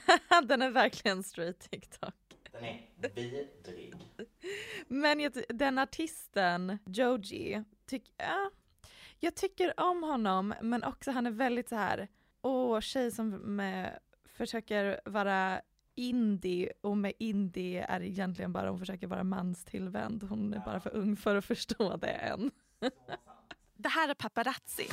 den är verkligen straight TikTok. Den är vidrig. Men jag, den artisten, Joji, tyck, ja, jag tycker om honom men också han är väldigt så här, åh tjej som med, försöker vara indie och med indie är egentligen bara hon försöker vara manstillvänd. Hon är bara för ung för att förstå det än. Det här är Paparazzi,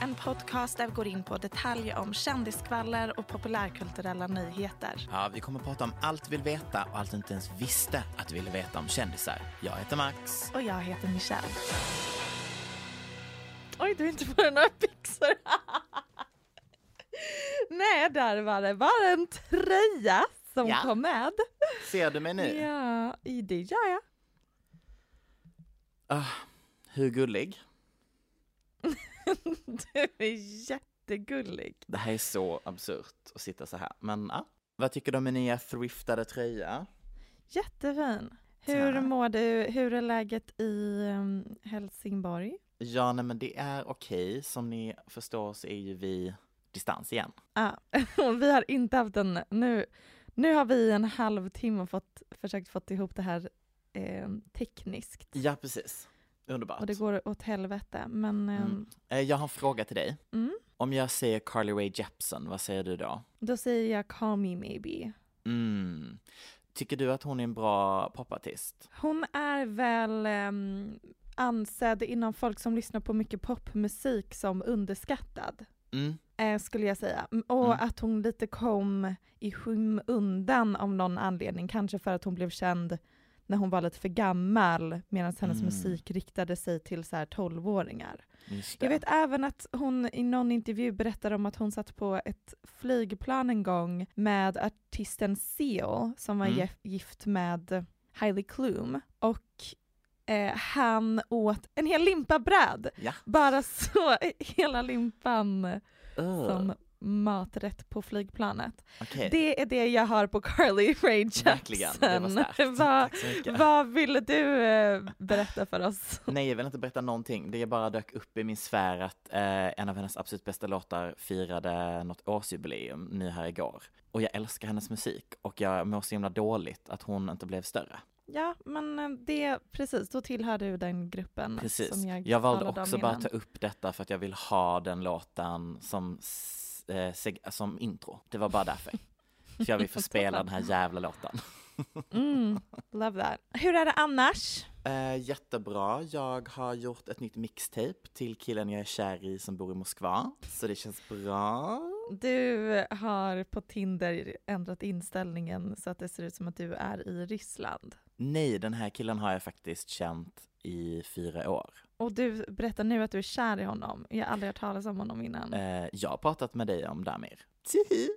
en podcast där vi går in på detaljer om kändiskvaller och populärkulturella nyheter. Ja, vi kommer prata om allt du vill veta och allt du inte ens visste att du ville veta om kändisar. Jag heter Max. Och jag heter Michelle. Oj, du är inte på några byxor. Nej, där var det bara en tröja som Ja. kom med. Ser du mig nu? Ja, det gör jag. Ah, hur gullig? Du är jättegullig. Det här är så absurt att sitta så här. Men ja, vad tycker du om min nya thriftade tröja? Jättefin. Hur Tack. mår du? Hur är läget i um, Helsingborg? Ja, nej men det är okej. Som ni förstår så är ju vi distans igen. Ja, och vi har inte haft en, nu, nu har vi en halvtimme fått, försökt få ihop det här eh, tekniskt. Ja, precis. Underbart. Och det går åt helvete, men Mm. mm. Eh, Jag har en fråga till dig. Mm. Om jag säger Carly Rae Jepsen, vad säger du då? då säger jag call me maybe. Mm. Tycker du att hon är en bra popartist? Hon är väl ehm, ansedd inom folk som lyssnar på mycket popmusik som underskattad. Mm. eh, skulle jag säga. Och Mm. att hon lite kom i skymundan av någon anledning, kanske för att hon blev känd när hon var lite för gammal medan hennes Mm. musik riktade sig till så här 12-åringar. Just det. Jag vet även att hon i någon intervju berättade om att hon satt på ett flygplan en gång med artisten Seal som var Mm. gif- gift med Hailey Klum och eh, han åt en hel limpa bröd. Ja. Bara så, hela limpan Ugh. som maträtt på flygplanet. Okej. Det är det jag har på Carly Rae Jepsen. starkt. vad, vad ville du eh, berätta för oss? Nej, jag vill inte berätta någonting. Det bara dök upp i min sfär att eh, en av hennes absolut bästa låtar firade något årsjubileum nu här igår. Och jag älskar hennes musik och jag mår så himla dåligt att hon inte blev större. Ja, men eh, det, precis, då tillhör du den gruppen Precis. som jag Jag valde också bara ta upp detta för att jag vill ha den låten som, eh, seg- som intro. Det var bara därför. För jag vill få spela den här jävla låten. Mm, love that. Hur är det annars? Eh, jättebra. Jag har gjort ett nytt mixtape till killen jag är kär i som bor i Moskva. Så det känns bra. Du har på Tinder ändrat inställningen så att det ser ut som att du är i Ryssland. Nej, den här killen har jag faktiskt känt i fyra år. Och du berättar nu att du är kär i honom. Jag har aldrig hört talas om honom innan. Eh, jag har pratat med dig om Damir.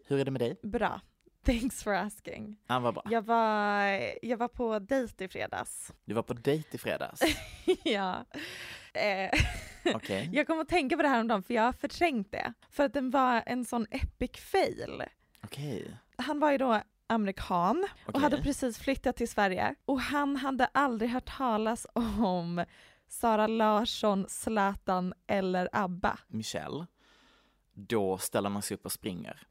Hur är det med dig? Bra. Thanks for asking. Han var bra. Jag var, jag var på dejt i fredags. Du var på dejt i fredags. ja. Eh, Okej. jag kom att tänka på det här om dagen för jag har förträngt det. För att den var en sån epic fail. Okej. Han var ju då amerikan och hade precis flyttat till Sverige och han hade aldrig hört talas om Sara Larsson, Zlatan eller ABBA. Michelle. Då ställer man sig upp och springer.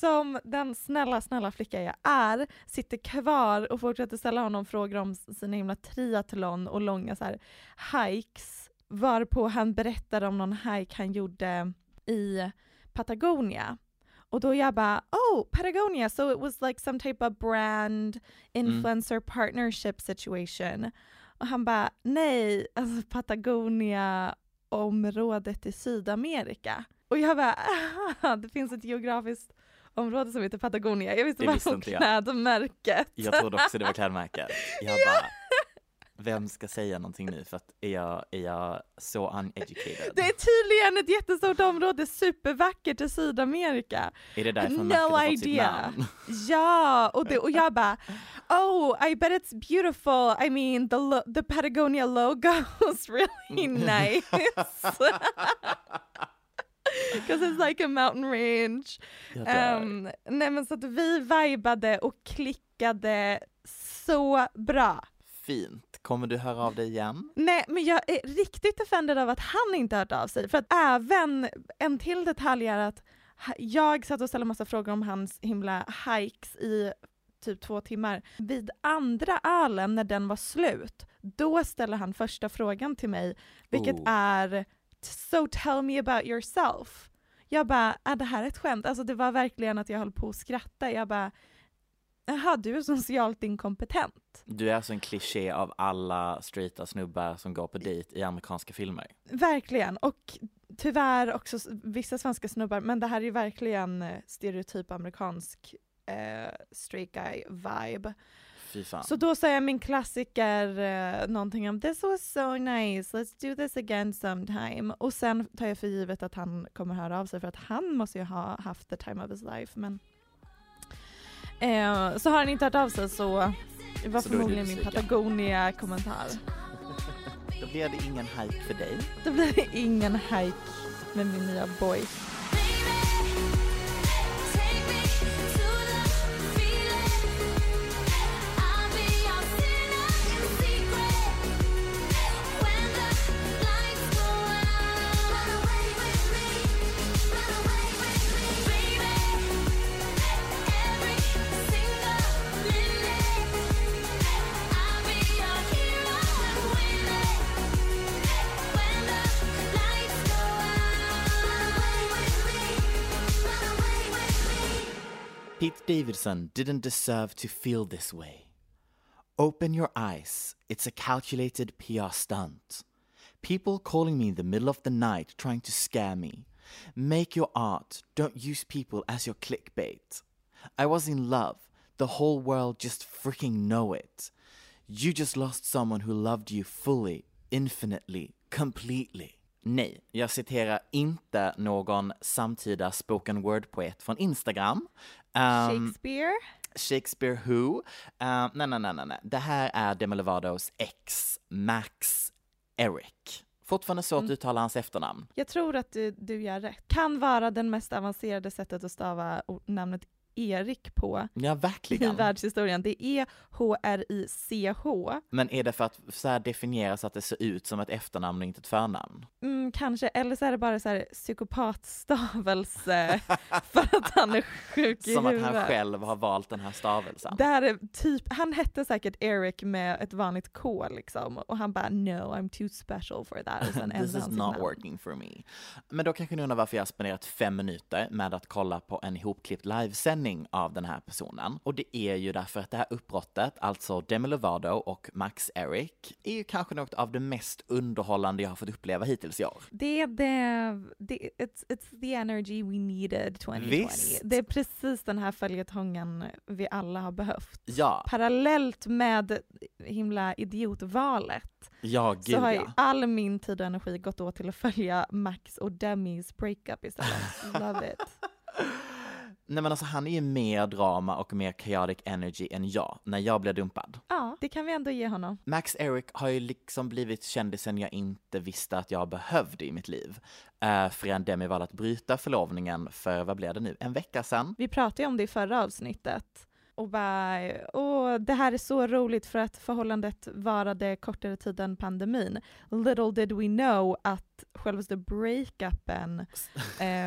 Som den snälla, snälla flicka jag är, sitter kvar och fortsätter ställa honom frågor om sina himla triathlon och långa så här hikes. Varpå han berättade om någon hike han gjorde i Patagonia. Och då jag bara, oh, Patagonia, so it was like some type of brand influencer partnership situation. Och han bara, nej, alltså Patagonia området i Sydamerika. Och jag bara, det finns ett geografiskt område som heter Patagonia. Jag visste Det bara om inte jag. klädmärket. Jag trodde också det var klädmärket. Jag bara, vem ska säga någonting nu för att är jag, är jag så uneducated? Det är tydligen ett jättestort område, supervackert i Sydamerika. Är det därför no har fått sitt namn? Ja, och, det, och jag bara, oh, I bet it's beautiful. I mean, the, lo- the Patagonia logo is really nice. Because it's like a mountain range. Um, nej men så att vi vibade och klickade så bra. Fint. Kommer du höra av dig igen? Nej men jag är riktigt offended av att han inte hört av sig. För att även en till detalj är att jag satt och ställde massa frågor om hans himla hikes i typ två timmar. Vid andra ölen när den var slut, då ställer han första frågan till mig, vilket Oh. är So tell me about yourself. Jag bara, är det här ett skämt? Alltså det var verkligen att jag höll på att skratta. Jag bara, jaha du är socialt inkompetent. Du är alltså en kliché av alla straighta snubbar som går på dejt i amerikanska filmer. Verkligen, och tyvärr också vissa svenska snubbar, men det här är verkligen eh, stereotyp amerikansk eh, straight guy vibe. Så då säger min klassiker eh, någonting om this was so nice, let's do this again sometime. Och sen tar jag för givet att han kommer höra av sig för att han måste ju ha haft the time of his life. Men eh, så har han inte hört av sig så det var Så förmodligen min. Patagonia-kommentar. Då blir det ingen hike för dig. Då blir det ingen hike med min nya boy. Pete Davidson didn't deserve to feel this way. Open your eyes. It's a calculated PR stunt. People calling me in the middle of the night trying to scare me. Make your art. Don't use people as your clickbait. I was in love. The whole world just freaking know it. You just lost someone who loved you fully, infinitely, completely. Nej, jag citerar inte någon samtida spoken word-poet från Instagram. Ehm, Shakespeare? Shakespeare Who. Uh, nej, nej, nej, nej. Det här är Demi Lovatos ex, Max Eric. Fortfarande svårt att uttala hans efternamn. Jag tror att du, du gör rätt. Kan vara den mest avancerade sättet att stava namnet Erik på Ja, i verkligen. världshistorien. Det är H-R-I-C-H. Men är det för att så definiera så att det ser ut som ett efternamn och inte ett förnamn? Mm, kanske, eller så är det bara så här psykopatstavelse för att han är sjuk i Som att huvudet. han själv har valt den här stavelsen. Det här är typ, han hette säkert Eric med ett vanligt K liksom och han bara no I'm too special for that. Och sen This is not namn. working for me. Men då kanske ni undrar varför jag har spenderat fem minuter med att kolla på en ihopklippt livesändning av den här personen. Och det är ju därför att det här uppbrottet, alltså Demi Lovato och Max Eric, är ju kanske något av det mest underhållande jag har fått uppleva hittills i år. Det är det, det it's, it's the energy we needed 2020. Visst. Det är precis den här följetongen vi alla har behövt. Ja, Parallellt med himla idiotvalet ja gud så har ja. all min tid och energi gått åt till att följa Max och Demis breakup istället. Love it. Nej men alltså han är ju mer drama och mer chaotic energy än jag, när jag blir dumpad. Ja, det kan vi ändå ge honom. Max Eric har ju liksom blivit kändisen jag inte visste att jag behövde i mitt liv. Uh, förrän Demi valde att bryta förlovningen för, vad blev det nu, en vecka sedan? Vi pratade ju om det i förra avsnittet. Och bara, åh, det här är så roligt för att förhållandet varade kortare tid än pandemin. Little did we know att självaste breakupen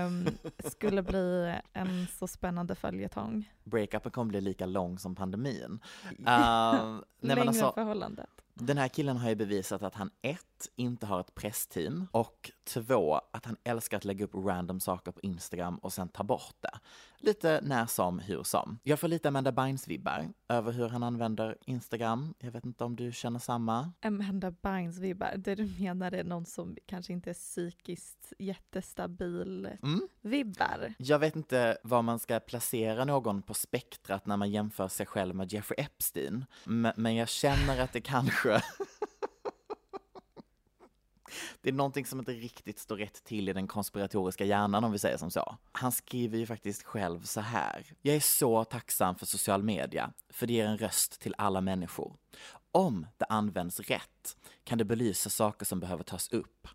um, skulle bli en så spännande följetong. Breakupen kommer bli lika lång som pandemin. Uh, nej, Längre alltså, förhållandet. Den här killen har ju bevisat att han ett, inte har ett pressteam och två, att han älskar att lägga upp random saker på Instagram och sen ta bort det. Lite när som, hur som. Jag får lite Amanda Bynes-vibbar över hur han använder Instagram. Jag vet inte om du känner samma? Amanda Bynes-vibbar, det du menar är någon som kanske inte är psykiskt jättestabil mm. vibbar? Jag vet inte var man ska placera någon på spektrat när man jämför sig själv med Jeffrey Epstein. Men jag känner att det kanske det är någonting som inte riktigt står rätt till i den konspiratoriska hjärnan om vi säger som så. Han skriver ju faktiskt själv så här. Jag är så tacksam för social media, för det ger en röst till alla människor. Om det används rätt kan det belysa saker som behöver tas upp.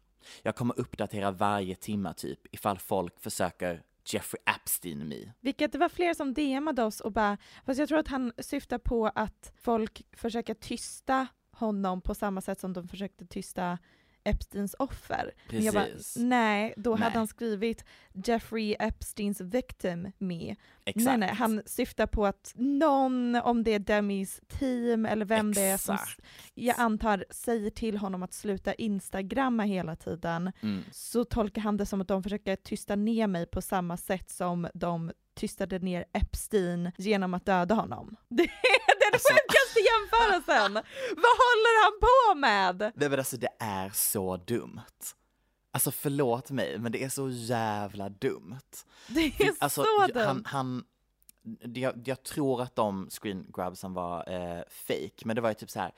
Jag kommer uppdatera varje timma typ ifall folk försöker Jeffrey Epstein me. Vilket det var fler som DMade oss och bara, fast jag tror att han syftar på att folk försöker tysta honom på samma sätt som de försökte tysta Epsteins offer. Precis. jag bara, nej, då nej. hade han skrivit Jeffrey Epsteins victim me. Exakt. Nej, nej, han syftar på att någon, om det är Demis team eller vem Exakt. det är som jag antar säger till honom att sluta instagramma hela tiden, mm. så tolkar han det som att de försöker tysta ner mig på samma sätt som de tystade ner Epstein genom att döda honom. Det är den alltså... sjukaste jämförelsen! Vad håller han på med? Nej men alltså det är så dumt. Alltså förlåt mig, men det är så jävla dumt. Det är alltså, så dumt. Han, han, jag, jag, tror att de screen grabsen var eh, fake, men det var ju typ så här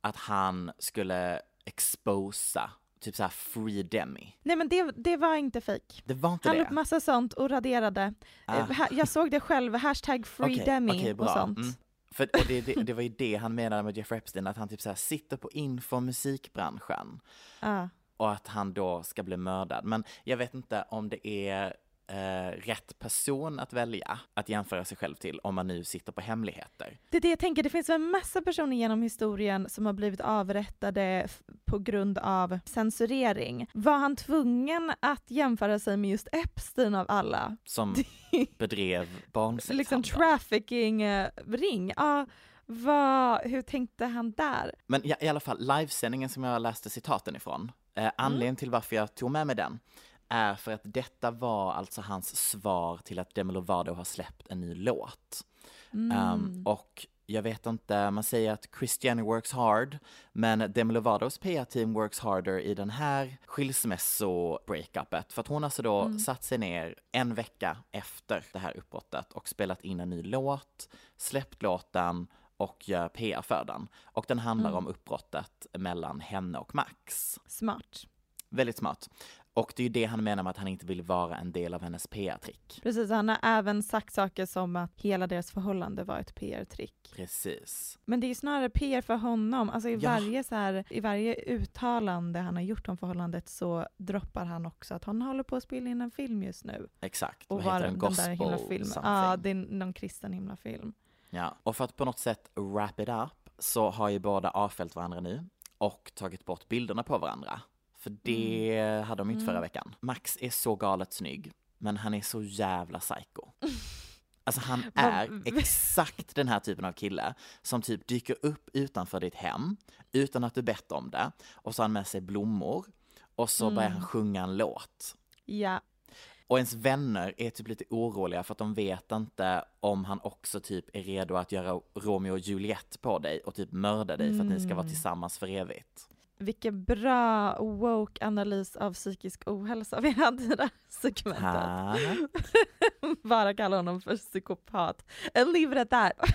att han skulle exposa typ såhär free demi. Nej men det, det var inte fake. Det var inte Han la upp massa sånt och raderade. Ah. Jag såg det själv, hashtag free okay, demi okay, och sånt. Mm. För, och det, det, det, var ju det han menade med Jeff Epstein, att han typ så sitter på info musikbranschen. Ah. Och att han då ska bli mördad. Men jag vet inte om det är eh, rätt person att välja att jämföra sig själv till om man nu sitter på hemligheter. Det är det jag tänker, det finns en massa personer genom historien som har blivit avrättade på grund av censurering. Var han tvungen att jämföra sig med just Epstein av alla? Som bedrev barnsexhandel? liksom trafficking-ring. Ja, vad, hur tänkte han där? Men i, i alla fall, livesändningen som jag läste citaten ifrån, eh, anledningen mm. till varför jag tog med mig den är för att detta var alltså hans svar till att Demi Lovato har släppt en ny låt. Mm. Um, och jag vet inte, man säger att Christian works hard, men Demi Lovatos PR-team works harder i den här skilsmässo-breakupet. För att hon alltså då mm. satt sig ner en vecka efter det här uppbrottet och spelat in en ny låt, släppt låten och gör PR för den. Och den handlar mm. om uppbrottet mellan henne och Max. Smart. Väldigt smart. Och det är ju det han menar med att han inte vill vara en del av hennes PR-trick. Precis, han har även sagt saker som att hela deras förhållande var ett PR-trick. Precis. Men det är ju snarare PR för honom, alltså i, ja. varje så här, i varje uttalande han har gjort om förhållandet så droppar han också att han håller på att spela in en film just nu. Exakt, och vad heter den? Gospel himla film. Ja, det är någon kristen himlafilm. Ja, och för att på något sätt wrap it up så har ju båda avfällt varandra nu och tagit bort bilderna på varandra. För det mm. hade de inte förra mm. veckan. Max är så galet snygg, men han är så jävla psycho. Alltså han är exakt den här typen av kille som typ dyker upp utanför ditt hem utan att du bett om det och så har han med sig blommor och så mm. börjar han sjunga en låt. Ja. Och ens vänner är typ lite oroliga för att de vet inte om han också typ är redo att göra Romeo och Juliet på dig och typ mörda dig för att ni ska vara mm. tillsammans för evigt. Vilken bra woke-analys av psykisk ohälsa vi hade i det här segmentet. Bara kalla honom för psykopat. Leave it at that.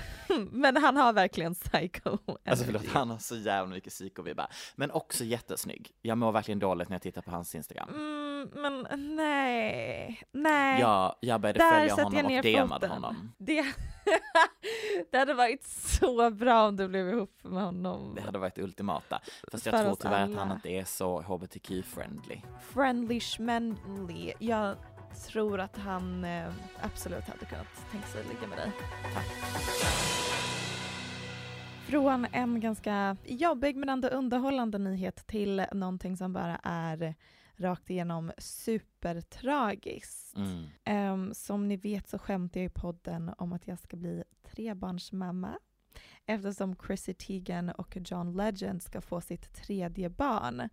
Men han har verkligen psycho Alltså förlåt, han har så jävla mycket psyko Men också jättesnygg. Jag mår verkligen dåligt när jag tittar på hans Instagram. Mm, men nej, nej. Ja, jag började Där följa honom och DMade honom. Det, det hade varit så bra om du blev ihop med honom. Det hade varit ultimata. Fast jag För tror tyvärr att alla. han inte är så hbtq-friendly. Friendly schmendly. Jag tror att han eh, absolut hade kunnat tänka sig ligga med dig. Från en ganska jobbig men ändå underhållande nyhet till någonting som bara är rakt igenom supertragiskt. Mm. Ehm, som ni vet så skämtar jag i podden om att jag ska bli trebarnsmamma eftersom Chrissy Teigen och John Legend ska få sitt tredje barn.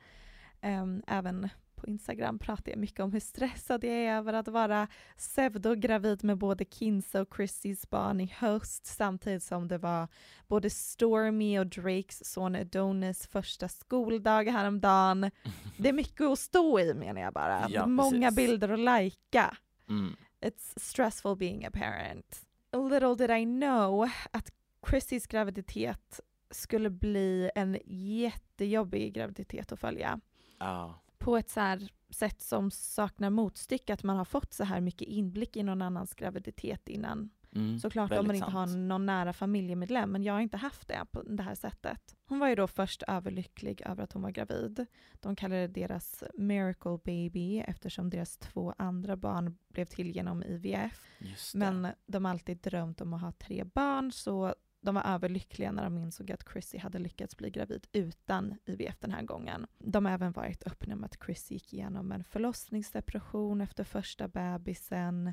Ehm, även på Instagram pratar jag mycket om hur stressad jag är över att vara pseudogravid med både Kinsa och Chrissys barn i höst samtidigt som det var både Stormy och Drakes son Adonis första skoldag häromdagen. Det är mycket att stå i menar jag bara. Ja, Många precis. bilder att lajka. Mm. It's stressful being a parent. Little did I know att Chrissys graviditet skulle bli en jättejobbig graviditet att följa. Ja. På ett så sätt som saknar motstycke, att man har fått så här mycket inblick i någon annans graviditet innan. Mm. Såklart om man inte har sant. någon nära familjemedlem, men jag har inte haft det på det här sättet. Hon var ju då först överlycklig över att hon var gravid. De kallade det deras miracle baby eftersom deras två andra barn blev till genom IVF. Men de har alltid drömt om att ha tre barn så de var överlyckliga när de insåg att Chrissy hade lyckats bli gravid utan IVF den här gången. De har även varit öppna med att Chrissy gick igenom en förlossningsdepression efter första bebisen.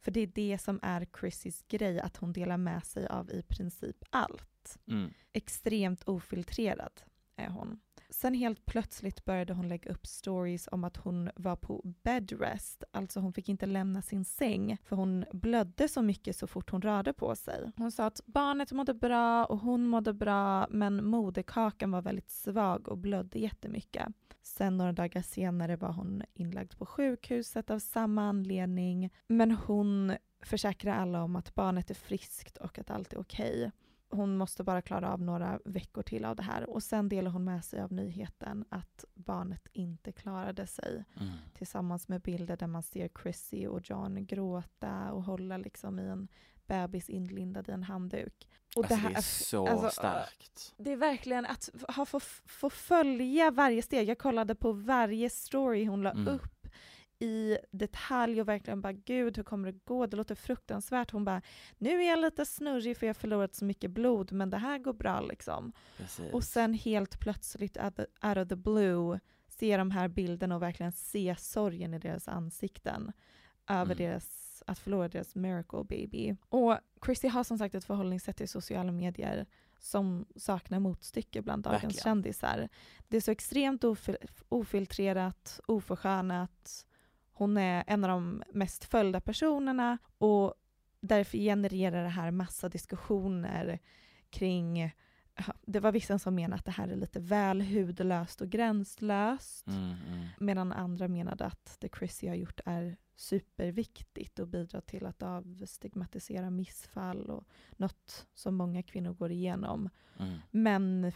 För det är det som är Chrissys grej, att hon delar med sig av i princip allt. Mm. Extremt ofiltrerad är hon. Sen helt plötsligt började hon lägga upp stories om att hon var på bedrest, alltså hon fick inte lämna sin säng för hon blödde så mycket så fort hon rörde på sig. Hon sa att barnet mådde bra och hon mådde bra men moderkakan var väldigt svag och blödde jättemycket. Sen några dagar senare var hon inlagd på sjukhuset av samma anledning men hon försäkrar alla om att barnet är friskt och att allt är okej. Hon måste bara klara av några veckor till av det här och sen delar hon med sig av nyheten att barnet inte klarade sig Mm. tillsammans med bilder där man ser Chrissy och John gråta och hålla liksom i en bebis inlindad i en handduk. Och Alltså det är så alltså, starkt. det är verkligen att ha, få, få följa varje steg. Jag kollade på varje story hon la Mm. upp i detalj och verkligen bara gud hur kommer det gå? Det låter fruktansvärt. Hon bara nu är jag lite snurrig för jag har förlorat så mycket blod men det här går bra liksom. Precis. Och sen helt plötsligt out of, the blue se de här bilderna och verkligen se sorgen i deras ansikten över Mm. deras, att förlora deras miracle baby. Och Chrissy har som sagt ett förhållningssätt till sociala medier som saknar motstycke bland dagens Verkligen. kändisar. Det är så extremt ofil- ofiltrerat, oförskönat. Hon är en av de mest följda personerna och därför genererar det här massa diskussioner kring det var vissa som menade att det här är lite väl hudlöst och gränslöst. Mm, mm. Medan andra menade att det Chrissy har gjort är superviktigt och bidrar till att avstigmatisera missfall och något som många kvinnor går igenom. Mm. Men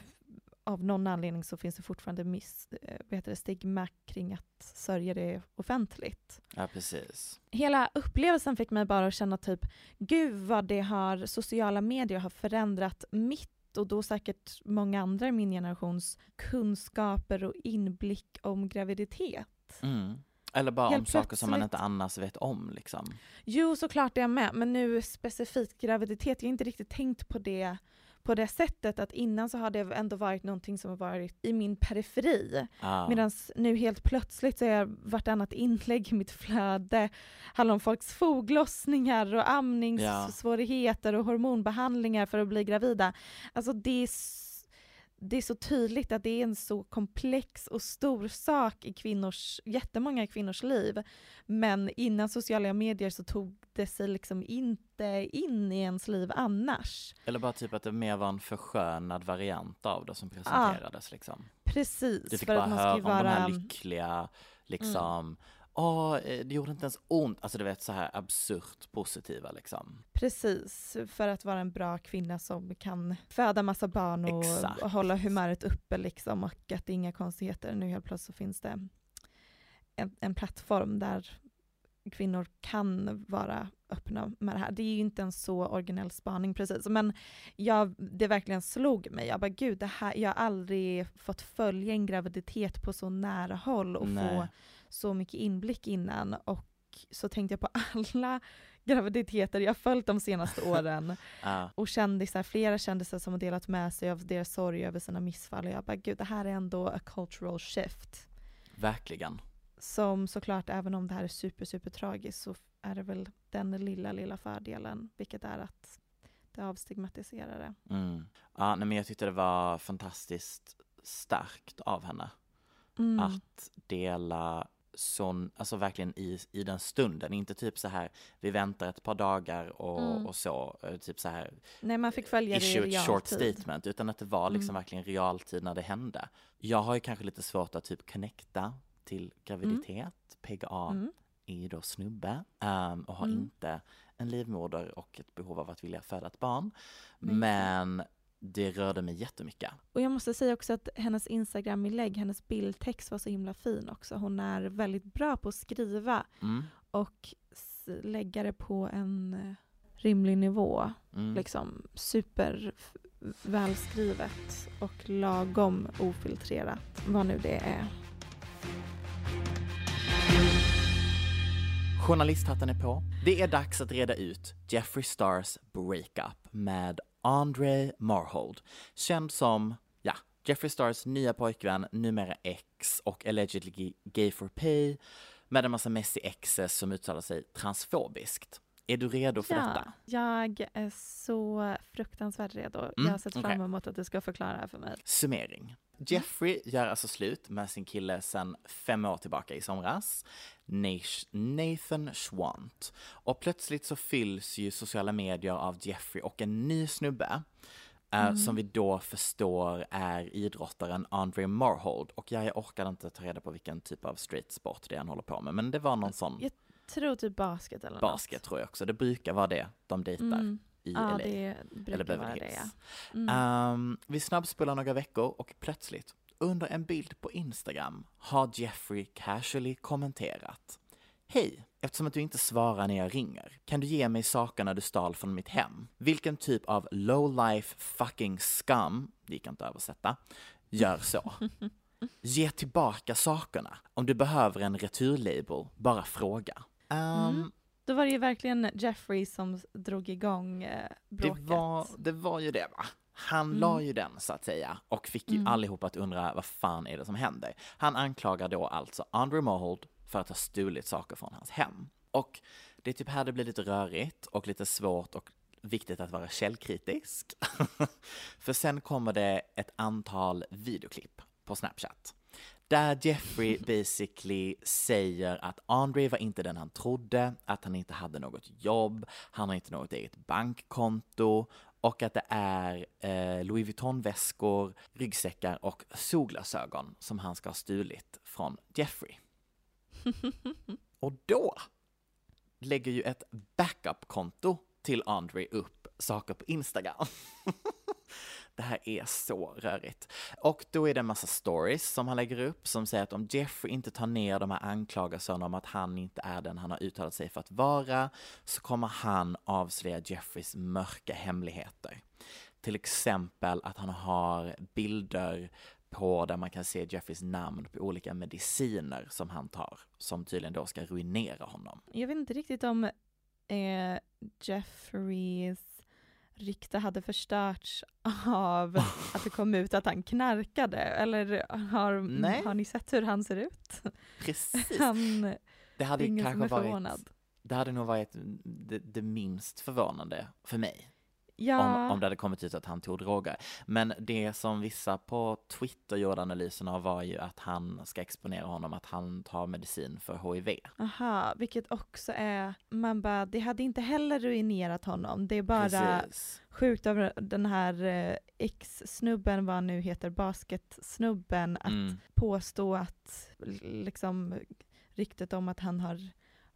av någon anledning så finns det fortfarande miss, eh, vad heter det, stigma kring att sörja det offentligt. Ja, precis. Hela upplevelsen fick mig bara att känna typ, gud vad det har, sociala medier har förändrat mitt och då säkert många andra i min generations kunskaper och inblick om graviditet. Mm. Eller bara Helt om saker som man inte annars vet om liksom. Jo, såklart är jag med, men nu specifikt graviditet, jag har inte riktigt tänkt på det på det sättet att innan så har det ändå varit någonting som har varit i min periferi. Ja. Medan nu helt plötsligt så är vartannat inlägg i mitt flöde handlar om folks foglossningar och amningssvårigheter och hormonbehandlingar för att bli gravida. Alltså det är, det är så tydligt att det är en så komplex och stor sak i kvinnors, jättemånga kvinnors liv. Men innan sociala medier så tog det sig liksom inte in i ens liv annars. Eller bara typ att det mer var en förskönad variant av det som presenterades liksom. Precis. Du fick bara höra om de här lyckliga, liksom, åh, eh, det gjorde inte ens ont. Alltså du vet så här absurt positiva liksom. Precis, för att vara en bra kvinna som kan föda massa barn och, Exakt. hålla humöret uppe liksom och att det är inga konstigheter. Nu helt plötsligt så finns det en, en plattform där kvinnor kan vara öppna med det här. Det är ju inte en så originell spaning precis, men jag, det verkligen slog mig. Jag bara gud, det här, jag har aldrig fått följa en graviditet på så nära håll och Nej. få så mycket inblick innan. Och så tänkte jag på alla graviditeter jag följt de senaste åren Ja. och kändisar, flera kändisar som har delat med sig av deras sorg över sina missfall och jag bara gud det här är ändå a cultural shift. verkligen. Som såklart även om det här är super super tragiskt så är det väl den lilla lilla fördelen vilket är att det avstigmatiserar det. Mm. Ja, nej, men jag tyckte det var fantastiskt starkt av henne Mm. att dela sån, alltså verkligen i, i den stunden, inte typ så här vi väntar ett par dagar och, Mm. och så, eh, typ så här Nej man fick följa det i ett short realtid. statement, utan att det var liksom Mm. verkligen realtid när det hände. Jag har ju kanske lite svårt att typ connecta till graviditet, PGA Mm. är ju då snubbe ehm, och har Mm. inte en livmoder och ett behov av att vilja föda ett barn. Nej, Men det rörde mig jättemycket. Och jag måste säga också att hennes Instagram-inlägg, hennes bildtext var så himla fin också. Hon är väldigt bra på att skriva Mm. och lägga det på en eh, rimlig nivå. Mm. Liksom super f- välskrivet och lagom ofiltrerat, vad nu det är. Journalisthatten är på. Det är dags att reda ut Jeffree Stars breakup med Andre Marhold, känd som, ja, Jeffrey Stars nya pojkvän, numera ex och allegedly gay for pay, med en massa messy exes som uttalar sig transfobiskt. Är du redo för detta? jag är så fruktansvärt redo. Mm, jag har sett fram emot att du ska förklara det här för mig. Summering. Jeffrey gör alltså slut med sin kille sedan fem år tillbaka i somras, Nathan Schwant. Och plötsligt så fylls ju sociala medier av Jeffrey och en ny snubbe. eh, Som vi då förstår är idrottaren Andre Marhold. Och jag, orkar inte ta reda på vilken typ av street sport det är han håller på med. Men det var någon sån Jag tror typ basket eller basket tror jag också. Det brukar vara det de dejtar något. Mm. i Ja, LA. det eller Beverly det. Hills. Ja. Mm. Ehm, vi snabbspolar några veckor och plötsligt, under en bild på Instagram, har Jeffrey casually kommenterat. Hej! Eftersom att du inte svarar när jag ringer, kan du ge mig sakerna du stal från mitt hem? Vilken typ av low life fucking scum, det gick inte att översätta, gör så? Ge tillbaka sakerna. Om du behöver en returlabel, bara fråga. Mm. Då var det ju verkligen Jeffrey som drog igång eh, Det bråket. var, det var ju det va? Han Mm. la ju den så att säga och fick ju Mm. allihopa att undra vad fan är det som händer? Han anklagar då alltså Andre Mohold för att ha stulit saker från hans hem. Och det är typ här det blir lite rörigt och lite svårt och viktigt att vara källkritisk. för sen kommer det ett antal videoklipp på Snapchat. Där Jeffrey basically säger att Andre var inte den han trodde, att han inte hade något jobb, han har inte något eget bankkonto och att det är eh, Louis Vuitton-väskor, ryggsäckar och solglasögon som han ska ha stulit från Jeffrey. Och då lägger ju ett backup-konto till Andre upp saker på Instagram. Det här är så rörigt. Och då är det en massa stories som han lägger upp som säger att om Jeffrey inte tar ner de här anklagelserna om att han inte är den han har uttalat sig för att vara så kommer han avslöja Jeffreys mörka hemligheter. Till exempel att han har bilder på där man kan se Jeffreys namn på olika mediciner som han tar, som tydligen då ska ruinera honom. Jag vet inte riktigt om eh, Jeffreys rykte hade förstörts av att det kom ut att han knarkade. Eller har, Nej. har ni sett hur han ser ut? Precis. Han Det hade som kanske varit, det hade nog varit det, det minst förvånande för mig. Ja, om, om det hade kommit ut att han tog droger. Men det som vissa på Twitter gjorde analysen av var ju att han ska exponera honom, att han tar medicin för HIV. aha, vilket också är, man bara, det hade inte heller ruinerat honom. Det är bara Precis. sjukt över den här eh, ex-snubben, vad han nu heter, basketsnubben, att Mm. påstå att liksom ryktet om att han har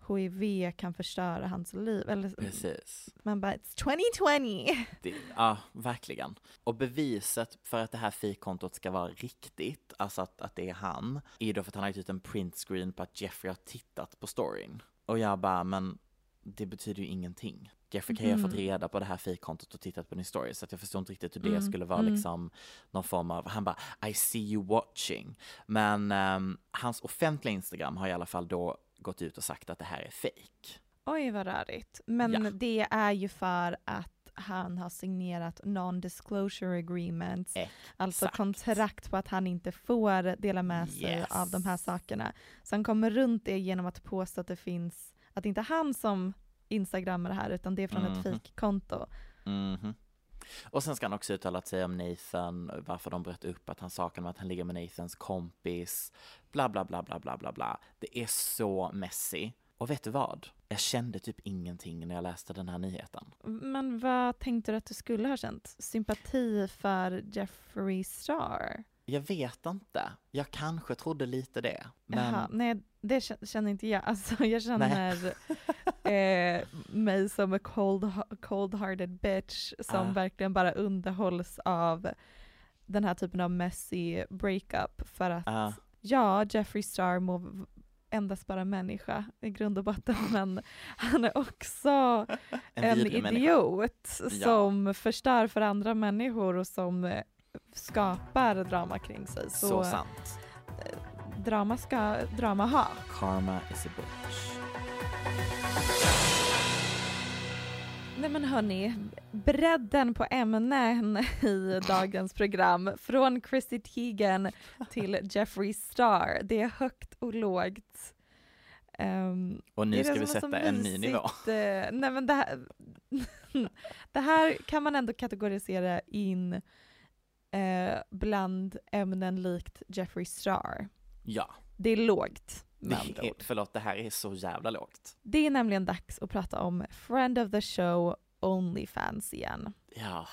HIV kan förstöra hans liv. Eller, Precis. man bara, it's 2020! Det, ja, verkligen. Och beviset för att det här fikkontot ska vara riktigt, alltså att, att det är han, är då för att han har gett ut en printscreen på att Jeffrey har tittat på storyn. Och jag bara, men det betyder ju ingenting. Jeffrey kan ju ha fått reda på det här fikkontot och tittat på din story, så att jag förstår inte riktigt hur det Mm, skulle vara mm. liksom någon form av, han bara I see you watching. Men ehm, hans offentliga Instagram har i alla fall då gått ut och sagt att det här är fake. Oj vad rörigt. Men Ja. det är ju för att han har signerat non-disclosure agreements, alltså Exakt. kontrakt på att han inte får dela med sig Yes. av de här sakerna. Så han kommer runt det genom att påstå att det finns, att det inte är han som instagrammar det här utan det är från Mhm. ett fejkkonto. Mhm. Och sen ska han också uttalat sig om Nathan, varför de bröt upp, att han saknar med att han ligger med Nathans kompis, bla bla bla bla bla bla bla. Det är så messy. Och vet du vad? Jag kände typ ingenting när jag läste den här nyheten. Men vad tänkte du att du skulle ha känt? Sympati för Jeffrey Star? Jag vet inte. Jag kanske trodde lite det. Men Jaha, nej det kä- känner inte jag. Alltså jag känner eh, mig som en cold, cold-hearted bitch som Ah. verkligen bara underhålls av den här typen av messy breakup för att Ah. ja, Jeffree Star må endast bara människa i grund och botten men han är också en, människa. idiot Ja. som förstör för andra människor och som skapar drama kring sig. Så, Så sant. drama ska drama ha. Karma is a bitch. Nej men hörni, bredden på ämnen i dagens program från Chrissy Teigen till Jeffree Star. Det är högt och lågt. Ehm, Och nu ska vi sätta en ny nivå. eh, nej men det här, det här kan man ändå kategorisera in eh, bland ämnen likt Jeffree Star. Ja, Det är lågt med det andra ord. förlåt, det här är så jävla lågt. Det är nämligen dags att prata om Friend of the Show Onlyfans igen. Ja,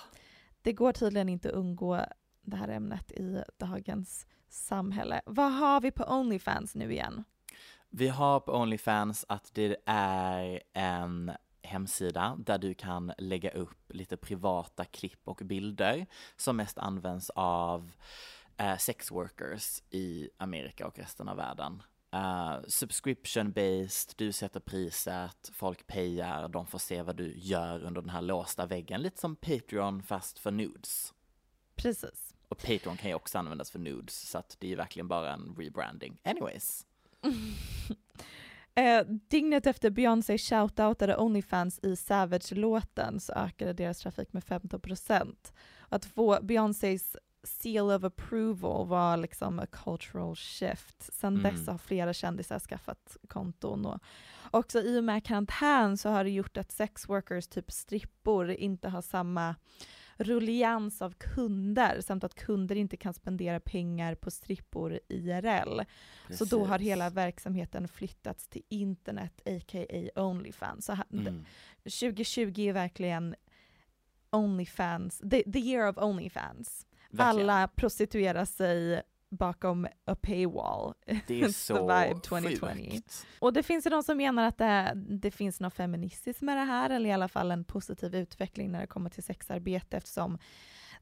Det går tydligen inte att undgå det här ämnet i dagens samhälle. Vad har vi på Onlyfans nu igen? Vi har på Onlyfans att det är en hemsida där du kan lägga upp lite privata klipp och bilder som mest används av eh, sex workers i Amerika och resten av världen. Eh, subscription based, du sätter priset, folk payar, de får se vad du gör under den här låsta väggen, lite som Patreon fast för nudes. Precis. Och Patreon kan ju också användas för nudes, så att det är ju verkligen bara en rebranding. Anyways. Eh, dygnet efter Beyoncé shoutoutade Onlyfans i Savage-låten så ökade deras trafik med 15%. Att få Beyoncés seal of approval var liksom a cultural shift. Sen Mm. dess har flera kändisar skaffat konton och också i och med karantän så har det gjort att sex workers, typ strippor, inte har samma rullians av kunder samt att kunder inte kan spendera pengar på strippor IRL. Så då har Precis. hela verksamheten flyttats till internet, a.k.a. Onlyfans. Så Mm. 2020 är verkligen Onlyfans, the, the year of Onlyfans. Verkligen. Alla prostituerar sig bakom a paywall. Det är the så vibe 2020. sjukt. Och det finns ju de som menar att det, det finns något feministiskt med det här, eller i alla fall en positiv utveckling när det kommer till sexarbete eftersom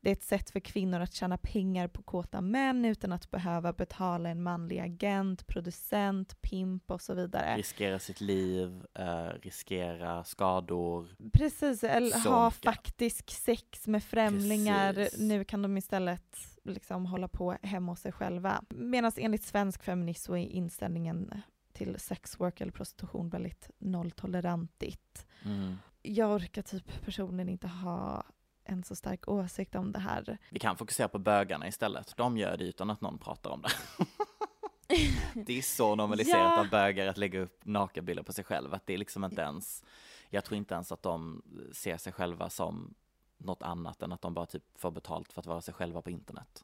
det är ett sätt för kvinnor att tjäna pengar på kåta män utan att behöva betala en manlig agent, producent, pimp och så vidare. Riskera sitt liv, eh, riskera skador. Precis, eller ha faktisk sex med främlingar. Precis. Nu kan de istället liksom hålla på hemma hos sig själva. Medan enligt svensk feminism så är inställningen till sexwork eller prostitution väldigt nolltolerantigt. Mm. Jag orkar typ personligen inte ha en så stark åsikt om det här. Vi kan fokusera på bögarna istället. De gör det utan att någon pratar om det. det är så normaliserat Ja. av bögar att lägga upp nakenbilder på sig själv att det är liksom inte ens, jag tror inte ens att de ser sig själva som något annat än att de bara typ får betalt för att vara sig själva på internet.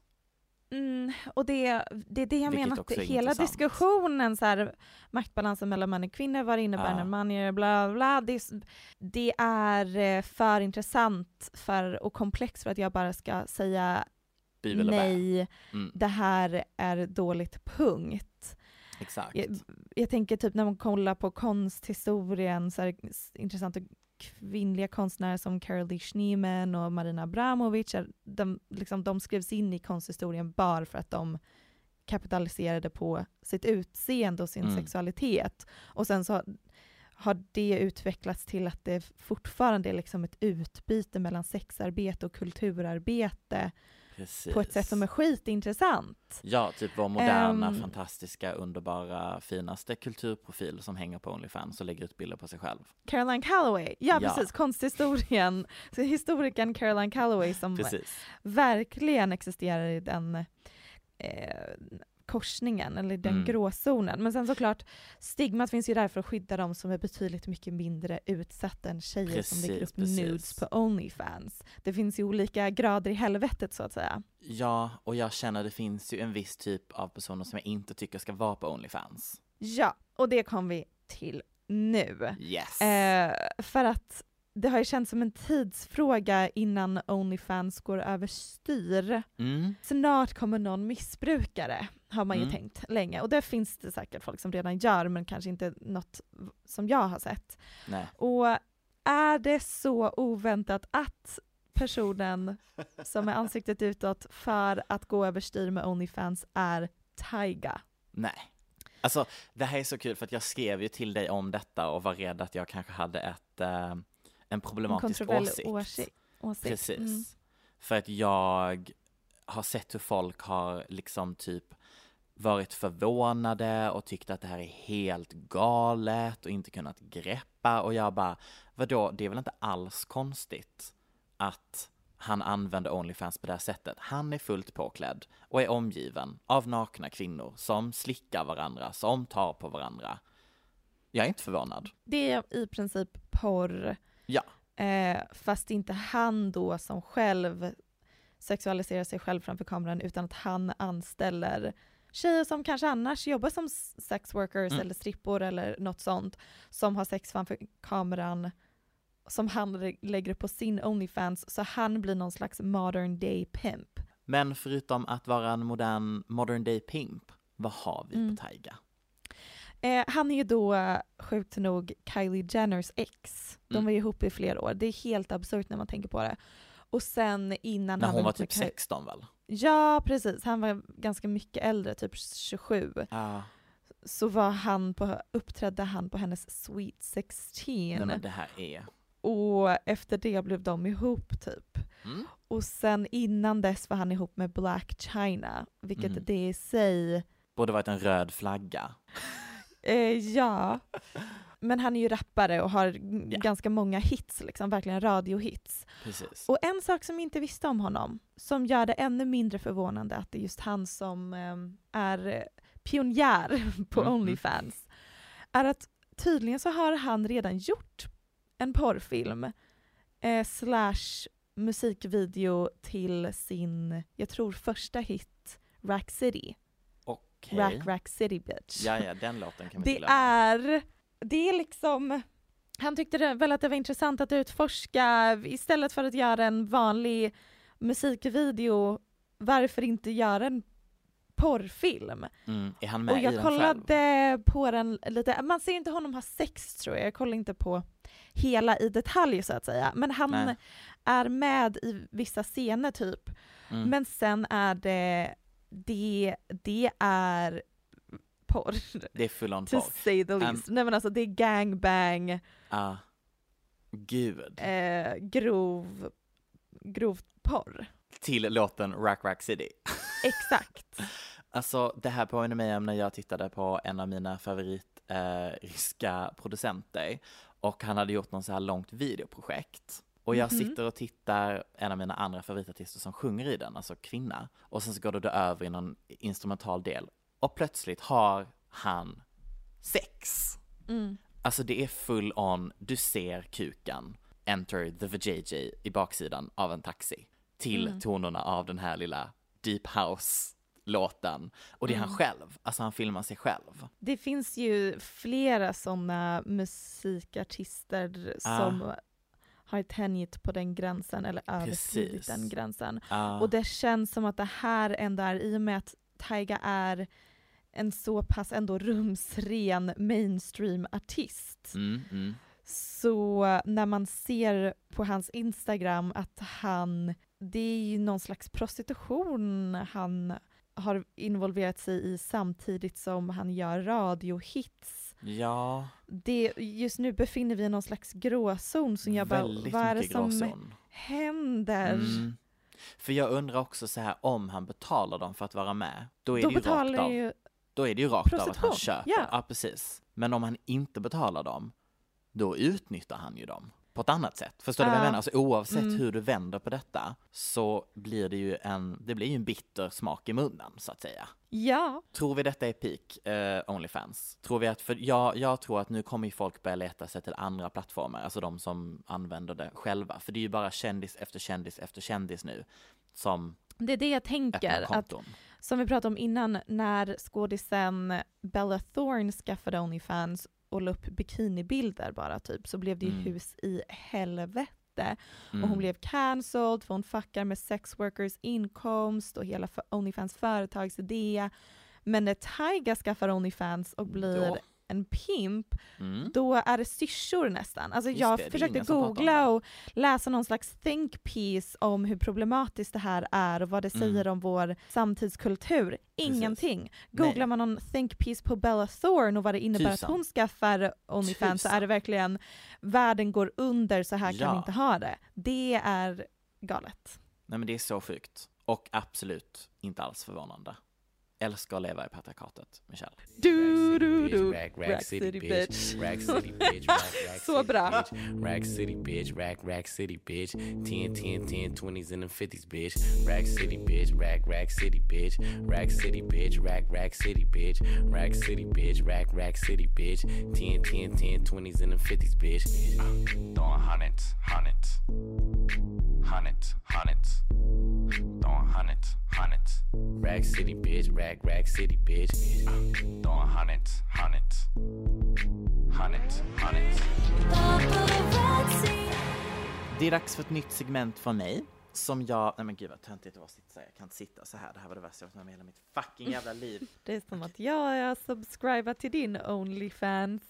Mm, och det, det är det jag Vilket menar, att hela intressant. diskussionen, så här, maktbalansen mellan män och kvinnor, vad det innebär Ja. när man gör bla bla, det, det är eh, för intressant för, och komplext för att jag bara ska säga nej, Mm. det här är dåligt, punkt. Exakt. Jag, jag tänker typ när man kollar på konsthistorien, så är det intressant att kvinnliga konstnärer som Carolee Schneeman och Marina Abramovic, är- de, liksom, de skrevs in i konsthistorien bara för att de kapitaliserade på sitt utseende och sin Mm. sexualitet. Och sen så har det utvecklats till att det fortfarande är liksom ett utbyte mellan sexarbete och kulturarbete Precis. på ett sätt som är skitintressant. Ja, typ vår moderna, Ehm. fantastiska, underbara, finaste kulturprofil som hänger på Onlyfans och lägger ut bilder på sig själv. Caroline Calloway, ja, Ja. precis, konsthistorien, så historikern Caroline Calloway som Precis. verkligen existerar i den eh, korsningen, eller den Mm. gråzonen. Men sen såklart, stigmat finns ju där för att skydda de som är betydligt mycket mindre utsatta än tjejer som lägger Precis, upp precis. nudes på Onlyfans. Det finns ju olika grader i helvetet så att säga. Ja, och jag känner det finns ju en viss typ av personer som jag inte tycker ska vara på Onlyfans. Ja, och det kom vi till nu. Yes! Eh, för att det har ju känts som en tidsfråga innan Onlyfans går överstyr. Mm. Snart kommer någon missbrukare, har man ju Mm. tänkt länge. Och det finns det säkert folk som redan gör, men kanske inte något som jag har sett. Nej. Och är det så oväntat att personen som är ansiktet utåt för att gå överstyr med Onlyfans är Tyga? Nej. Alltså, det här är så kul för att jag skrev ju till dig om detta och var rädd att jag kanske hade ett, eh, en En problematisk kontroversiell åsikt. åsikt. åsikt. Precis. Mm. För att jag har sett hur folk har liksom typ varit förvånade och tyckt att det här är helt galet och inte kunnat greppa och jag bara, vadå, det är väl inte alls konstigt att han använder Onlyfans på det här sättet. Han är fullt påklädd och är omgiven av nakna kvinnor som slickar varandra, som tar på varandra. Jag är inte förvånad. Det är i princip porr, Ja. eh, fast inte han då som själv sexualiserar sig själv framför kameran utan att han anställer tjejer som kanske annars jobbar som s- sex workers Mm. eller strippor eller något sånt som har sex framför kameran som han lä- lägger upp på sin Onlyfans så han blir någon slags modern day pimp. Men förutom att vara en modern, modern day pimp, vad har vi Mm. på Taiga? Eh, han är ju då sjukt nog Kylie Jenners ex. De Mm. var ju ihop i flera år. Det är helt absurt när man tänker på det. Och sen innan När han hon var typ Ky- 16 väl? Ja, precis. Han var ganska mycket äldre, typ 27. Ja. Så var han på, uppträdde han på hennes Sweet 16. Nej men det här är... Och efter det blev de ihop typ. Mm. Och sen innan dess var han ihop med Black China, vilket Mm. det i sig, Borde varit en röd flagga. eh, ja. Men han är ju rappare och har Ja. ganska många hits, liksom, verkligen radiohits. Precis. Och en sak som jag inte visste om honom, som gör det ännu mindre förvånande att det är just han som eh, är pionjär på Mhm. Onlyfans, är att tydligen så har han redan gjort en porrfilm eh, slash musikvideo till sin, jag tror första hit, Rack City. Okej. Rack Rack City bitch. Ja, ja, den låten kan vi Det är, det är liksom, han tyckte det, väl att det var intressant att utforska, istället för att göra en vanlig musikvideo, varför inte göra en porrfilm? Mm. Är han med Och i jag den kollade själv? på den lite, man ser inte honom ha sex tror jag, jag kollar inte på hela i detalj så att säga, men han Nej. är med i vissa scener typ. Mm. Men sen är det, det, det är porr. Det är full on To porr. say the Um, least. Nej men alltså det är gangbang, Ah. Gud. eh, grov, grov porr. Till låten Rack Rack City. Exakt. Alltså det här påminner mig om när jag tittade på en av mina favorit eh, ryska producenter och han hade gjort någon så här långt videoprojekt. Och jag Mhm. sitter och tittar en av mina andra favoritartister som sjunger i den, alltså kvinna. Och sen så går det över i någon instrumental del. Och plötsligt har han sex. Mm. Alltså det är full on, du ser kuken, enter the vajayjay i baksidan av en taxi. Till Mm. tonerna av den här lilla deep house låten. Och det är han Mm. själv, alltså han filmar sig själv. Det finns ju flera sådana musikartister Ah. som har tänjt på den gränsen eller överskridit den gränsen. Ah, Och det känns som att det här ändå är, i och med att Taiga är en så pass ändå rumsren mainstream-artist. Mm, mm. Så när man ser på hans Instagram att han, det är ju någon slags prostitution han har involverat sig i samtidigt som han gör radiohits. Ja, Det, just nu befinner vi i någon slags gråzon som jag bara, väldigt vad är det som gråzon. händer? Mm. För jag undrar också så här om han betalar dem för att vara med, då är Då det ju rakt av. ju, Då är det ju rakt av att han prostitution, köper. ja. ja, precis. Men om han inte betalar dem, då utnyttjar han ju dem på ett annat sätt. Förstår du vad jag Ja. menar? Alltså oavsett Mm. hur du vänder på detta så blir det ju en, det blir ju en bitter smak i munnen så att säga. ja, Tror vi detta är peak eh, Onlyfans? Tror vi att, för jag, jag tror att nu kommer ju folk börja leta sig till andra plattformar, alltså de som använder det själva. För det är ju bara kändis efter kändis efter kändis nu som det är det jag tänker. Att, som vi pratade om innan, när skådisen Bella Thorne skaffade Onlyfans och la upp bikinibilder bara typ, så blev det ju Mm. hus i helvete. Mm. Och hon blev cancelled för hon fuckar med sex workers inkomst och hela Onlyfans företagsidé. Men när Tyga skaffar Onlyfans och blir Då. En pimp, Mm. då är det syrsor nästan. Alltså Just jag det, försökte googla och läsa någon slags think piece om hur problematiskt det här är och vad det Mm. säger om vår samtidskultur. Ingenting. Googlar Nej. man någon think piece på Bella Thorne och vad det innebär Tusan. att hon skaffar Onlyfans så är det verkligen världen går under, så här kan Ja. vi inte ha det. Det är galet. Nej men det är så sjukt. Och absolut inte alls förvånande. Älskar att leva i patriarkatet, Michelle. Du, du, du. Rack, Rack rack city, City, bitch. bitch. Rack city, bitch. Rack, rack Så bra. bitch. Rack city, bitch. Rack, rack city, bitch. 10, 10, 10, 20s and the 50s, bitch. Rack city, bitch. Rack, rack city, bitch. Rack city, bitch. Rack, rack city, bitch. Rack city, bitch. Rack, rack city, bitch. 10, 10, 10, 20s and the 50s, bitch. Throwing hundreds, hundreds, hundreds, hundreds. Throwing hundreds, hundreds, Rack city, bitch. Rack, rack city, bitch. throwing hundreds, hundreds, hundreds, hundreds. Det är dags för ett nytt segment från mig. Som jag, nej men gud vad töntigt det var att sitta. Jag kan inte sitta så här. Det här var det värsta jag varit med om i hela mitt fucking jävla liv. Det är som att jag är subscribad till din Onlyfans.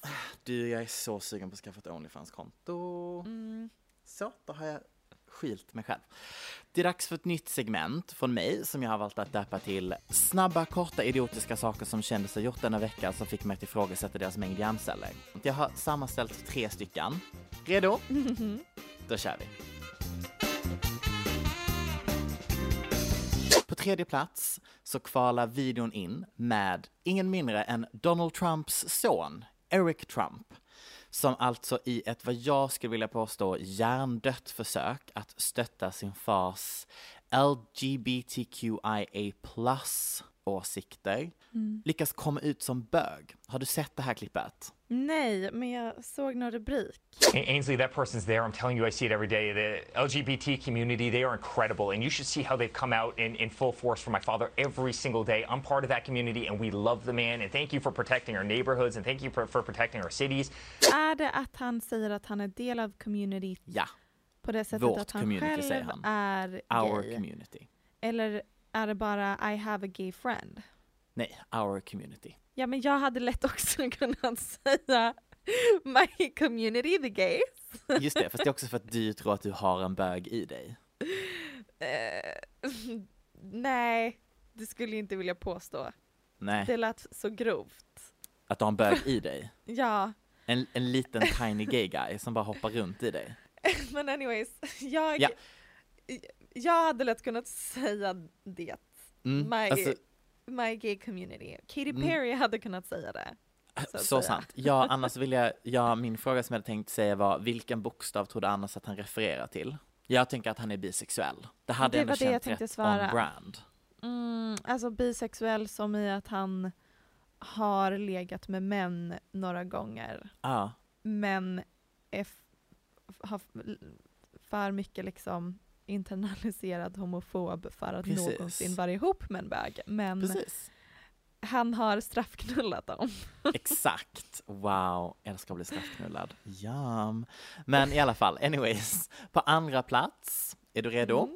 Du, jag är så sugen på att skaffa ett Onlyfans-konto. Mm. Så, då har jag skilt mig själv. Det är dags för ett nytt segment från mig som jag har valt att döpa till Snabba, korta, idiotiska saker som kändisar gjort denna vecka som fick mig att ifrågasätta deras mängd hjärnceller. Jag har sammanställt tre stycken. Redo? Då kör vi. På tredje plats så kvalar videon in med ingen mindre än Donald Trumps son, Eric Trump, som alltså i ett, vad jag skulle vilja påstå, hjärndött försök att stötta sin fars LGBTQIA plus åsikter, lyckas komma ut som bög. Har du sett det här klippet? Nej, men jag såg någon rubrik. Ainsley, that person's there. I'm telling you, I see it every day. The LGBT community, they are incredible. And you should see how they've come out in, in full force for my father every single day. I'm part of that community and we love the man. And thank you for protecting our neighborhoods and thank you for, for protecting our cities. Är det att han säger att han är del av community Ja, på det sättet Vårt att han community, själv säger han. är our gay? community. Eller är det bara I have a gay friend? Nej, our community. Ja, men jag hade lätt också kunnat säga my community, the gays. Just det, fast det är också för att du tror att du har en bög i dig. Eh, nej, det skulle jag inte vilja påstå. Nej, Det lät så grovt. att du har en bög i dig. Ja, En, en liten tiny gay guy som bara hoppar runt i dig. men anyways, jag, Ja. Jag hade lätt kunnat säga det. Mm, My, alltså, my gay community. Katy Mm. Perry hade kunnat säga det. så att så säga. sant. Ja, annars vill jag, ja, min fråga som jag hade tänkt säga var, vilken bokstav tror du annars att han refererar till? Jag tänker att han är bisexuell. Det hade Det ändå det jag känts rätt svara. on brand. Mm, alltså bisexuell som i att han har legat med män några gånger. Ja, Men är har för mycket liksom internaliserad homofob för att Precis. någonsin vara ihop med en bög. Men precis. han har straffknullat dem. Exakt. Wow, älskar att bli straffknullad. Jam. Men i alla fall, anyways. På andra plats, är du redo?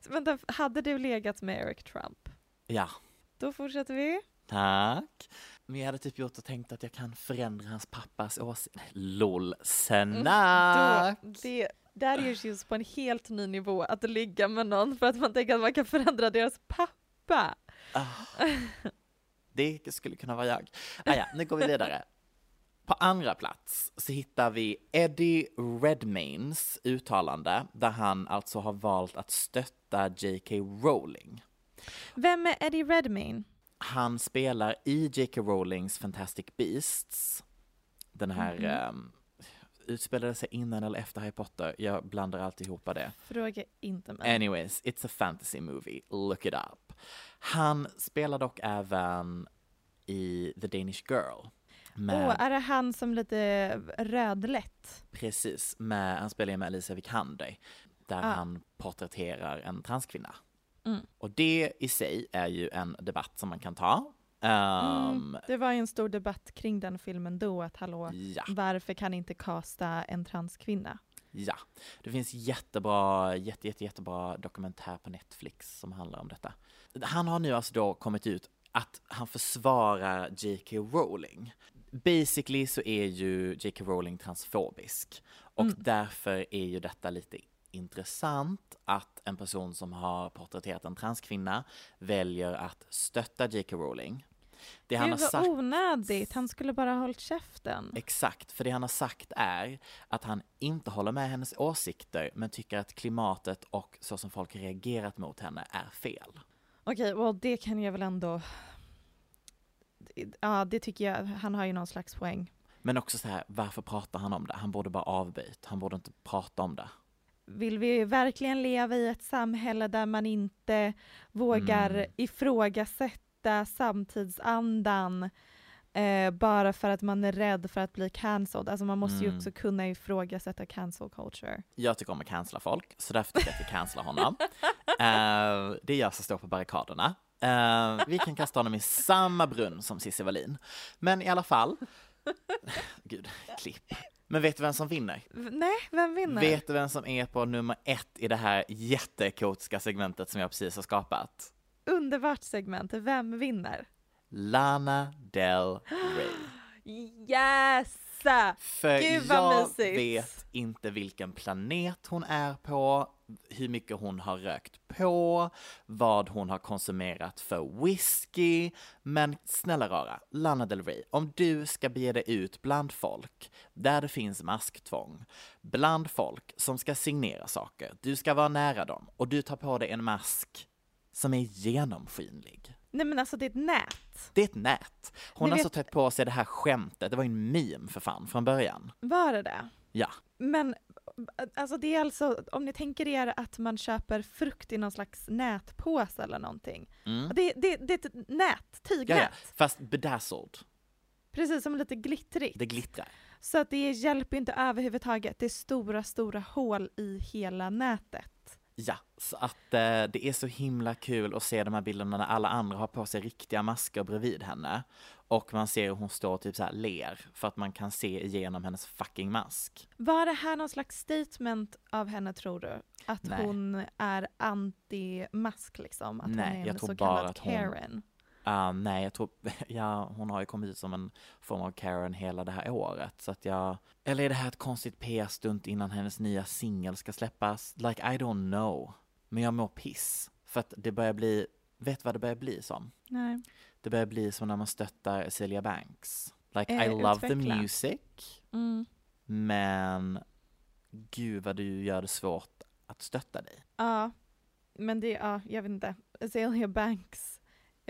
Så Vänta, hade du legat med Eric Trump? Ja. Då fortsätter vi. Tack. Men jag hade typ gjort och tänkt att jag kan förändra hans pappas åsikt. LOL, Då, snack! det, där är ju på en helt ny nivå att ligga med någon för att man tänker att man kan förändra deras pappa. Ah, det skulle kunna vara jag. Ah, ja, nu går vi vidare. På andra plats så hittar vi Eddie Redmaynes uttalande där han alltså har valt att stötta J.K. Rowling. Vem är Eddie Redmayne? Han spelar i J.K. Rowlings Fantastic Beasts. Den här Mhm. ehm, utspelade sig innan eller efter Harry Potter. Jag blandar alltid ihop det. Fråga inte mig. Anyways, it's a fantasy movie. Look it up. Han spelar dock även i The Danish Girl. Med, är det han som lite rödlätt? Precis, med, han spelar ju med Alicia Vikander. Där Ah. han porträtterar en transkvinna. Mm. Och det i sig är ju en debatt som man kan ta. Ehm, Mm, det var ju en stor debatt kring den filmen då, att hallå, Ja. varför kan inte kasta en transkvinna? Ja, det finns jättebra, jätte, jätte, jättebra dokumentär på Netflix som handlar om detta. Han har nu alltså då kommit ut att han försvarar J.K. Rowling. Basically så är ju J.K. Rowling transfobisk och Mm. därför är ju detta lite intressant att en person som har porträtterat en transkvinna väljer att stötta J.K. Rowling. Det han Gud har sagt onödigt, han skulle bara ha hållit käften. Exakt, för det han har sagt är att han inte håller med hennes åsikter men tycker att klimatet och så som folk reagerat mot henne är fel. Okej, well, det kan jag väl ändå... Ja, det tycker jag, han har ju någon slags poäng. Men också så här, varför pratar han om det? Han borde bara avböjt, han borde inte prata om det. Vill vi verkligen leva i ett samhälle där man inte vågar Mm. ifrågasätta samtidsandan eh, bara för att man är rädd för att bli cancelled? Alltså man måste ju Mm. också kunna ifrågasätta cancel culture. Jag tycker om att cancella folk, så därför tycker jag att vi cancelar honom. Eh, det är jag som står på barrikaderna. Eh, vi kan kasta honom i samma brunn som Cissi Wallin. Men i alla fall, gud, klipp. Men vet du vem som vinner? V- Nej, vem vinner? Vet du vem som är på nummer ett i det här jättekotiska segmentet som jag precis har skapat? Underbart segment, vem vinner? Lana Del Rey. Yes! För Gud, vad jag mysigt. vet inte vilken planet hon är på, hur mycket hon har rökt på, vad hon har konsumerat för whisky. Men snälla rara, Lana Del Rey, om du ska bege dig ut bland folk där det finns masktvång, bland folk som ska signera saker, du ska vara nära dem och du tar på dig en mask som är genomskinlig. Nej men alltså det är ett nät. Det är ett nät. Hon Ni har vet- så tagit på sig det här skämtet, det var ju en meme för fan från början. Var det det? Ja. Men alltså det är alltså, om ni tänker er att man köper frukt i någon slags nätpåse eller någonting. Mm. Det, det, det är ett nät, tygnät. ja. Fast bedazzled. Precis som lite glittrigt. Det glittrar. Så att det hjälper inte överhuvudtaget. Det är stora, stora hål i hela nätet. Ja, så att eh, det är så himla kul att se de här bilderna när alla andra har på sig riktiga masker bredvid henne. Och man ser hur hon står och typ så här ler för att man kan se igenom hennes fucking mask. Var det här någon slags statement av henne tror du? Att Nej. hon är anti-mask liksom? Att Nej, hon är jag en tror så bara kallad att hon- Karen? Ah, nej, jag tror, ja, hon har ju kommit ut som en form av Karen hela det här året. Så att jag, eller är det här ett konstigt PR-stunt innan hennes nya singel ska släppas? Like, I don't know. Men jag mår piss. För att det börjar bli, vet vad det börjar bli som? Nej. Det börjar bli som när man stöttar Celia Banks. Like, Eh, I love the utveckla. music, Mm. men gud vad du gör det svårt att stötta dig. Ja, men det, ja, jag vet inte. Azalea Banks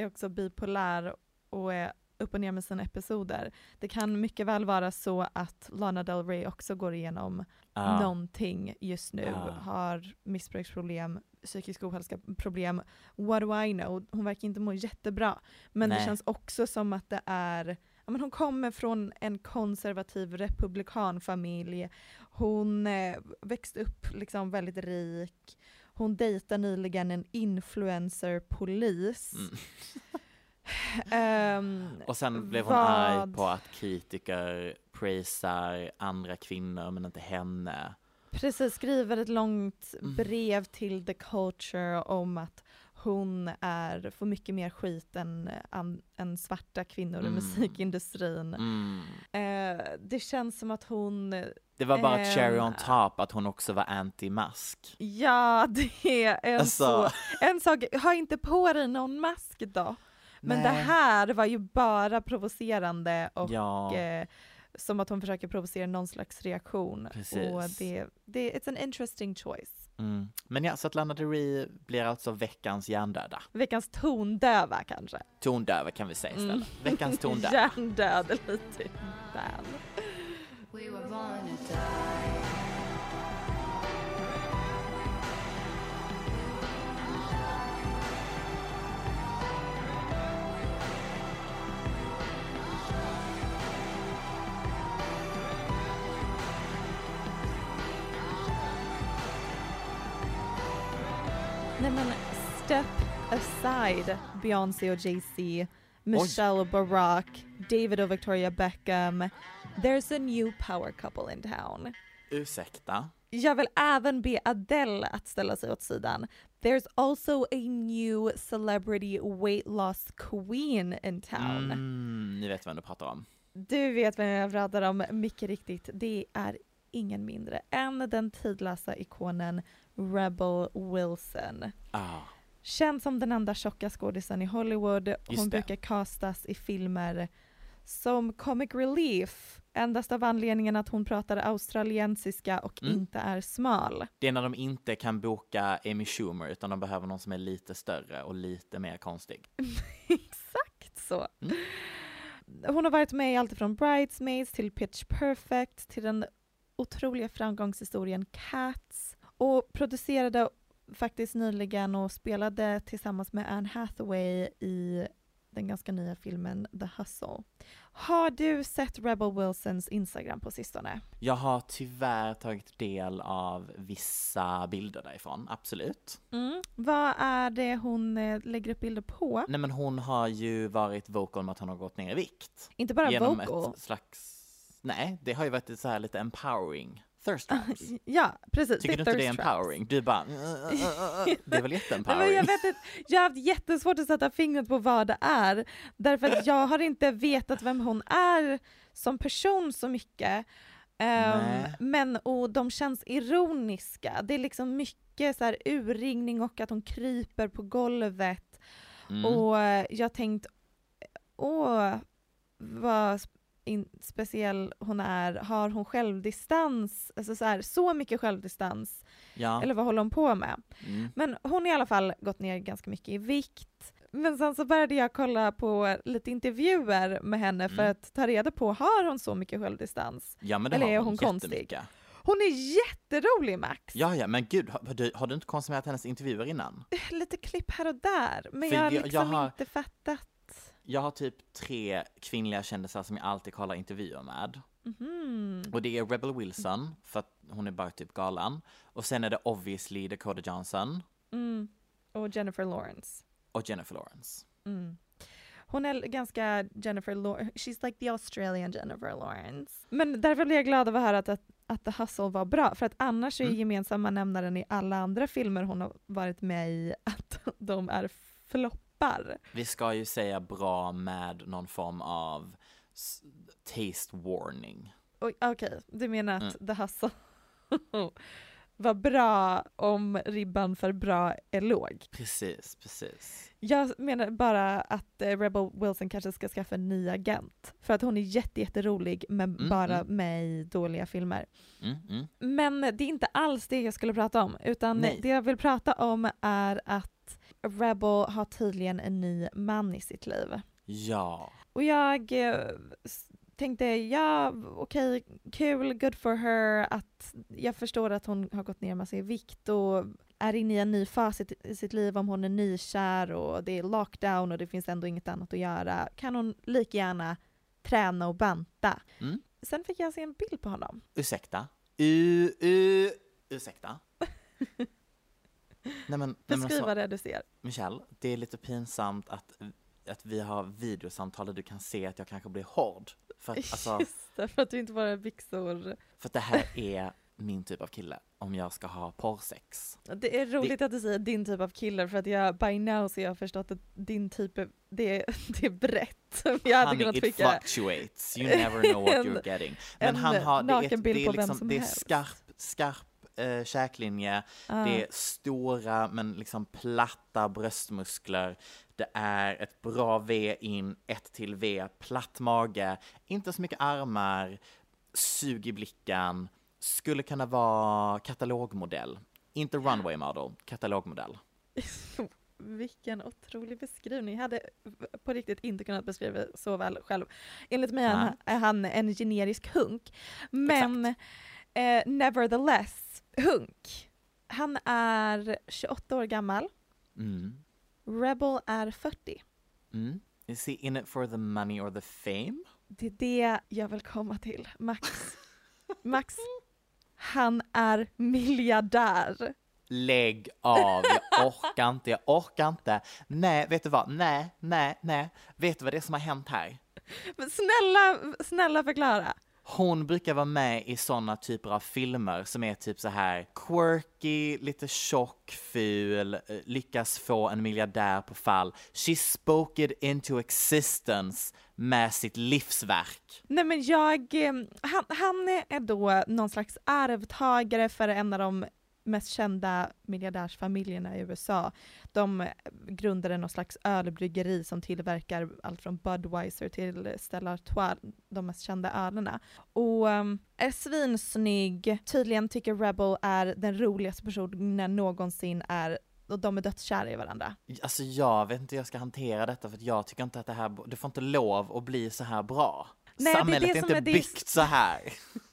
är också bipolär och är upp och ner med sina episoder. Det kan mycket väl vara så att Lana Del Rey också går igenom Ah. någonting just nu, Ah. har missbruksproblem, psykisk ohälsoproblem, what do I know? Hon verkar inte må jättebra. Men det Nej. känns också som att det är men hon kommer från en konservativ republikanfamilj. Hon eh, växte upp liksom väldigt rik. Hon dejtar nyligen en influencerpolis. Mm. Ehm, Och sen blev hon vad- arg på att kritiker prisar andra kvinnor men inte henne. Precis, skriver ett långt Mm. brev till The Culture om att hon är, får mycket mer skit än, an, än svarta kvinnor i Mm. musikindustrin. Mm. Eh, det känns som att hon, Det var bara ett cherry on Ehm. top att hon också var anti-mask. ja det är en, Alltså. så, en sak, ha inte på dig någon mask då. Men det Nej. här var ju bara provocerande och Ja. eh, som att hon försöker provocera någon slags reaktion. Precis. Och det, det, it's an interesting choice. Mm. Men ja, så att Lana Del Rey blir alltså veckans hjärndöda. Veckans tondöva kanske. Tondöva kan vi säga istället. Mm. Veckans tondöva. Hjärndöd är lite väl. Nej men step aside Beyoncé och Jay-Z, Michelle Barack, David och Victoria Beckham. There's a new power couple in town. Ursäkta. Jag vill även be Adele att ställa sig åt sidan. There's also a new celebrity weight loss queen in town. Mm, ni vet vem du pratar om. Du vet vem jag pratar om, mycket riktigt. Det är ingen mindre än den tidlösa ikonen Rebel Wilson. Ah. Känd som den enda tjocka skådisen i Hollywood. Hon det. brukar castas i filmer som comic relief. Endast av anledningen att hon pratar australiensiska och Mm. inte är smal. Det är när de inte kan boka Amy Schumer utan de behöver någon som är lite större och lite mer konstig. Exakt så. Mm. Hon har varit med i allt från Bridesmaids till Pitch Perfect till den otroliga framgångshistorien Cats och producerade faktiskt nyligen och spelade tillsammans med Anne Hathaway i den ganska nya filmen The Hustle. Har du sett Rebel Wilsons Instagram på sistone? Jag har tyvärr tagit del av vissa bilder därifrån, absolut. Mm. Vad är det hon eh, lägger upp bilder på? Nej men hon har ju varit vocal med att hon har gått ner i vikt. Inte bara Genom vocal. ett slags, nej det har ju varit så här lite empowering. Thirst traps. Ja, precis. Tycker du inte det är thirst traps. empowering? Du bara, "Uh, uh, uh, uh." det är väl jätteempowering? jag, vet inte, jag har haft jättesvårt att sätta fingret på vad det är. Därför att jag har inte vetat vem hon är som person så mycket. Nej. men och de känns ironiska. Det är liksom mycket så här urringning och att hon kryper på golvet. Mm. Och jag har tänkt, åh vad in, speciell hon är. Har hon självdistans? Alltså så, här, så mycket självdistans. ja. Eller vad håller hon på med? Mm. Men hon har i alla fall gått ner ganska mycket i vikt. Men sen så började jag kolla på lite intervjuer med henne för Mm. att ta reda på, har hon så mycket självdistans? ja men det eller har är hon, hon konstig? Hon är jätterolig Max! Ja ja men gud, har du, har du inte konsumerat hennes intervjuer innan? Lite klipp här och där, men För jag har liksom jag har- inte fattat. Jag har typ tre kvinnliga kändisar som jag alltid kollar intervjuer med. Mhm. Och det är Rebel Wilson, för att hon är bara typ galen. Och sen är det obviously Dakota Johnson Mm. Och Jennifer Lawrence. och Jennifer Lawrence. Mm. Hon är ganska Jennifer Lawrence, she's like the Australian Jennifer Lawrence. Men därför blev jag glad av att höra att, att, att The Hustle var bra, för att annars är Mm. gemensamma nämnaren i alla andra filmer hon har varit med i att de är floppar. Vi ska ju säga bra med någon form av taste warning. Okej, du menar att Mm. The Hustle var bra om ribban för bra är låg? Precis, precis. Jag menar bara att eh, Rebel Wilson kanske ska skaffa en ny agent. För att hon är jätte, jätterolig men Mm, bara mm. med i dåliga filmer. Mm, mm. Men det är inte alls det jag skulle prata om. Utan Nej. det jag vill prata om är att Rebel har tydligen en ny man i sitt liv. Ja. Och jag eh, tänkte, ja okej, kul, good for her, att jag förstår att hon har gått ner massa i vikt och är inne i en ny fas i, i sitt liv om hon är nykär och det är lockdown och det finns ändå inget annat att göra. Kan hon lika gärna träna och banta? Mm. Sen fick jag se en bild på honom. Ursäkta? U, u, ursäkta? Nej men, nej men alltså, det är du ser. Michelle, det är lite pinsamt att, att vi har videosamtal där du kan se att jag kanske blir hård. För att, alltså, Just det, för att du inte bara har byxor. för att det här är min typ av kille om jag ska ha porrsex. Det är roligt att du säger din typ av killer för att jag by now så jag har förstått att din typ är, det, är, det är brett. Jag hade Honey, kunnat it skicka fluctuates, you never know what en- you're getting. Men en han har, det är, det är, liksom, som det är skarp, skarp eh, käklinje, Ja. det är stora men liksom platta bröstmuskler, det är ett bra V in, ett till V, platt mage, inte så mycket armar, sug i blicken, skulle kunna vara katalogmodell. Inte runway model, katalogmodell. Vilken otrolig beskrivning. Jag hade på riktigt inte kunnat beskriva så väl själv. Enligt mig Nej. är han en generisk hunk. Men eh, nevertheless, hunk. Han är 28 år gammal. Mm. Rebel är 40. Mm. Is he in it for the money or the fame? Det är det jag vill komma till. Max. Max, han är miljardär. Lägg av, jag orkar inte, jag orkar inte. Nej, vet du vad? Nej, nej, nej. Vet du vad det är som har hänt här? Men snälla, snälla förklara. Hon brukar vara med i sådana typer av filmer som är typ så här quirky, lite tjock, ful, eh, lyckas få en miljardär på fall. She spoke it into existence med sitt livsverk. Nej men jag, eh, han, han är då någon slags arvtagare för en av de mest kända miljardärsfamiljerna i USA. De grundade någon slags ölbryggeri som tillverkar allt från Budweiser till Stella Artois, de mest kända ölerna. Och um, är svinsnygg, tydligen tycker Rebel är den roligaste personen någonsin är och de är dödskära i varandra. Alltså jag vet inte hur jag ska hantera detta för jag tycker inte att det här, det får inte lov att bli så här bra. Nej, det är Samhället det är inte är byggt så här.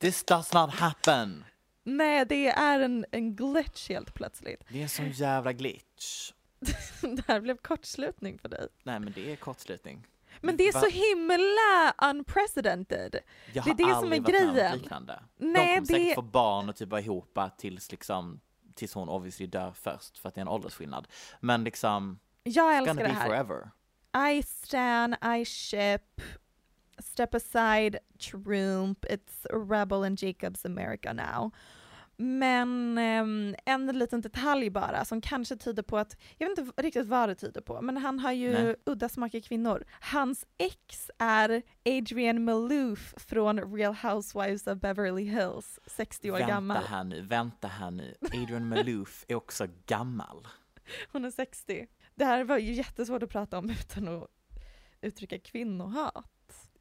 This does not happen. Nej, det är en, en glitch helt plötsligt. Det är en sån jävla glitch. det här blev kortslutning för dig. Nej men det är kortslutning. Men det är Va? så himla unprecedented. Jag det har är det som är aldrig varit med om grejen. något liknande. De Nej, kommer säkert det- få barn och typ vara ihop tills liksom tills hon obviously dör först för att det är en åldersskillnad. Men liksom, Jag älskar det här. forever. I stan, I ship, step aside, Trump, it's Rebel and Jacobs America now. Men ehm, en liten detalj bara som kanske tyder på att, jag vet inte riktigt vad det tyder på, men han har ju Nej. udda smak i kvinnor. Hans ex är Adrian Malouf från Real Housewives of Beverly Hills, 60 år vänta gammal. här nu, vänta här nu. Adrian Malouf är också gammal. Hon är 60. Det här var ju jättesvårt att prata om utan att uttrycka kvinnohat.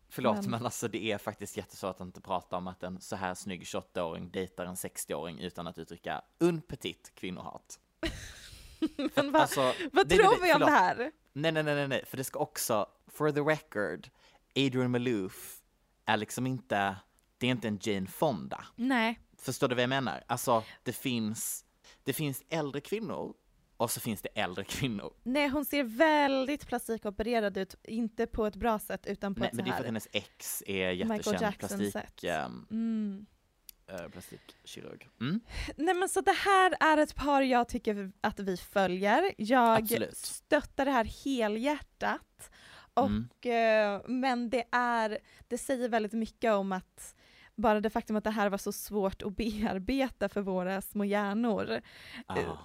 Förlåt Men- men alltså det är faktiskt jättesvårt att inte prata om att en så här snygg 28-åring dejtar en 60-åring utan att uttrycka un petit kvinnohat. Men vad, Alltså, vad nej, tror nej, vi om det här? Nej, nej, nej, nej, nej, för det ska också, for the record, Adrian Malouf är liksom inte, det är inte en Jane Fonda. Nej. Förstår du vad jag menar? Alltså, det finns, det finns äldre kvinnor och så finns det äldre kvinnor. Nej, hon ser väldigt plastikopererad ut, inte på ett bra sätt utan på Nej, ett men det är så för att här. hennes ex är jättekänd plastik, Mm. eh, plastikkirurg. Mm? Nej men så det här är ett par jag tycker att vi följer. Jag Absolut. stöttar det här helhjärtat. Och, eh, men det är, det säger väldigt mycket om att bara det faktum att det här var så svårt att bearbeta för våra små hjärnor Ah. eh,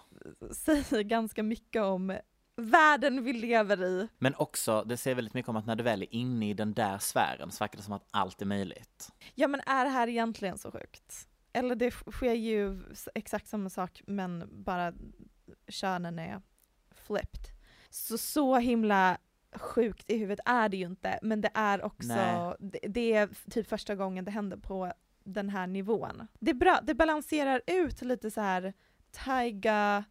säger ganska mycket om världen vi lever i. Men också, det säger väldigt mycket om att när du väl är inne i den där sfären så verkar det som att allt är möjligt. Ja men är det här egentligen så sjukt? Eller det sker ju exakt samma sak men bara könen är flipped. Så så himla sjukt i huvudet är det ju inte men det är också, det, det är typ första gången det händer på den här nivån. Det är bra, det balanserar ut lite så här Tyga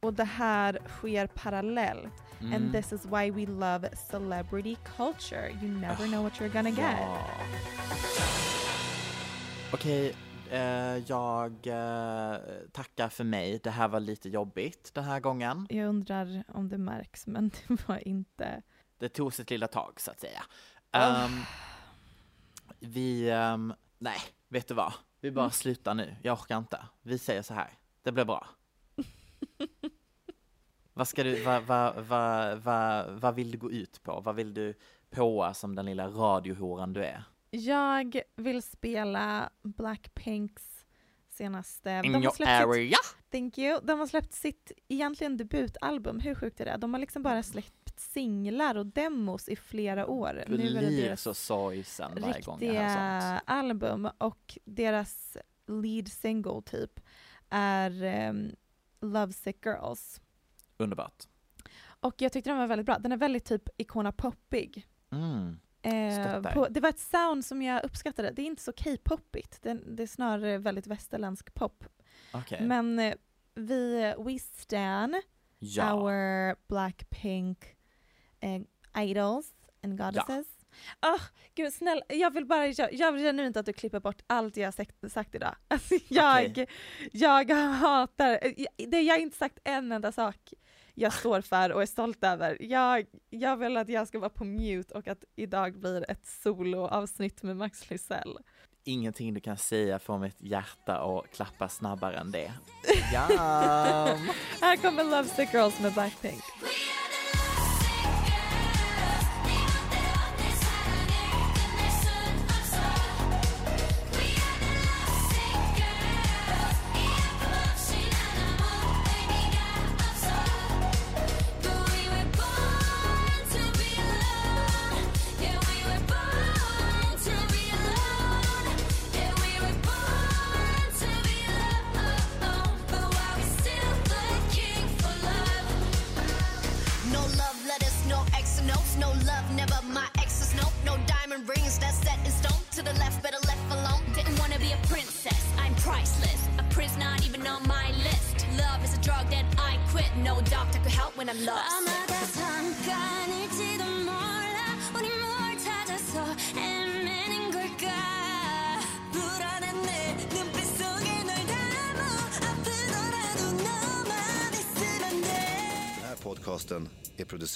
och det här sker parallellt. Mm. And this is why we love celebrity culture. You never know what you're gonna get. Ja. Okej, eh, jag eh, tackar för mig. Det här var lite jobbigt den här gången. Jag undrar om det märks, men det var inte... Det tog sitt lilla tag så att säga. Oh. Vi, ehm, nej, vet du vad? Vi bara Mm. slutar nu. Jag orkar inte. Vi säger så här. Det blir bra. vad ska du, vad, vad, vad, vad, vad vill du gå ut på? Vad vill du påa som den lilla radiohoran du är? Jag vill spela Blackpinks senaste... In de har your släppt sitt- area. Thank you. De har släppt sitt egentligen debutalbum, hur sjukt är det? De har liksom bara släppt singlar och demos i flera år. Du Nu är det deras så sorgsen varje gång jag hör sånt. album och deras lead single typ är um, Love Sick Girls. Underbart. Och jag tyckte den var väldigt bra. Den är väldigt typ Icona poppig. Mm. Eh, på, det var ett sound som jag uppskattade. Det är inte så K-popigt. Det, det är snarare väldigt västerländsk pop. Okej. Men eh, vi, we stan Ja. our Blackpink eh, idols and goddesses. Ja. gud snälla, jag vill bara, jag, jag vill genuint att du klipper bort allt jag sagt, sagt idag. Alltså, jag, Okej. jag hatar, eh, det, jag har inte sagt en enda sak jag står för och är stolt över. Jag, jag vill att jag ska vara på mute och att idag blir ett soloavsnitt med Max Lysell. Ingenting du kan säga får mitt hjärta att klappa snabbare än det. Ja. Här kommer Love Sick Girls med Blackpink.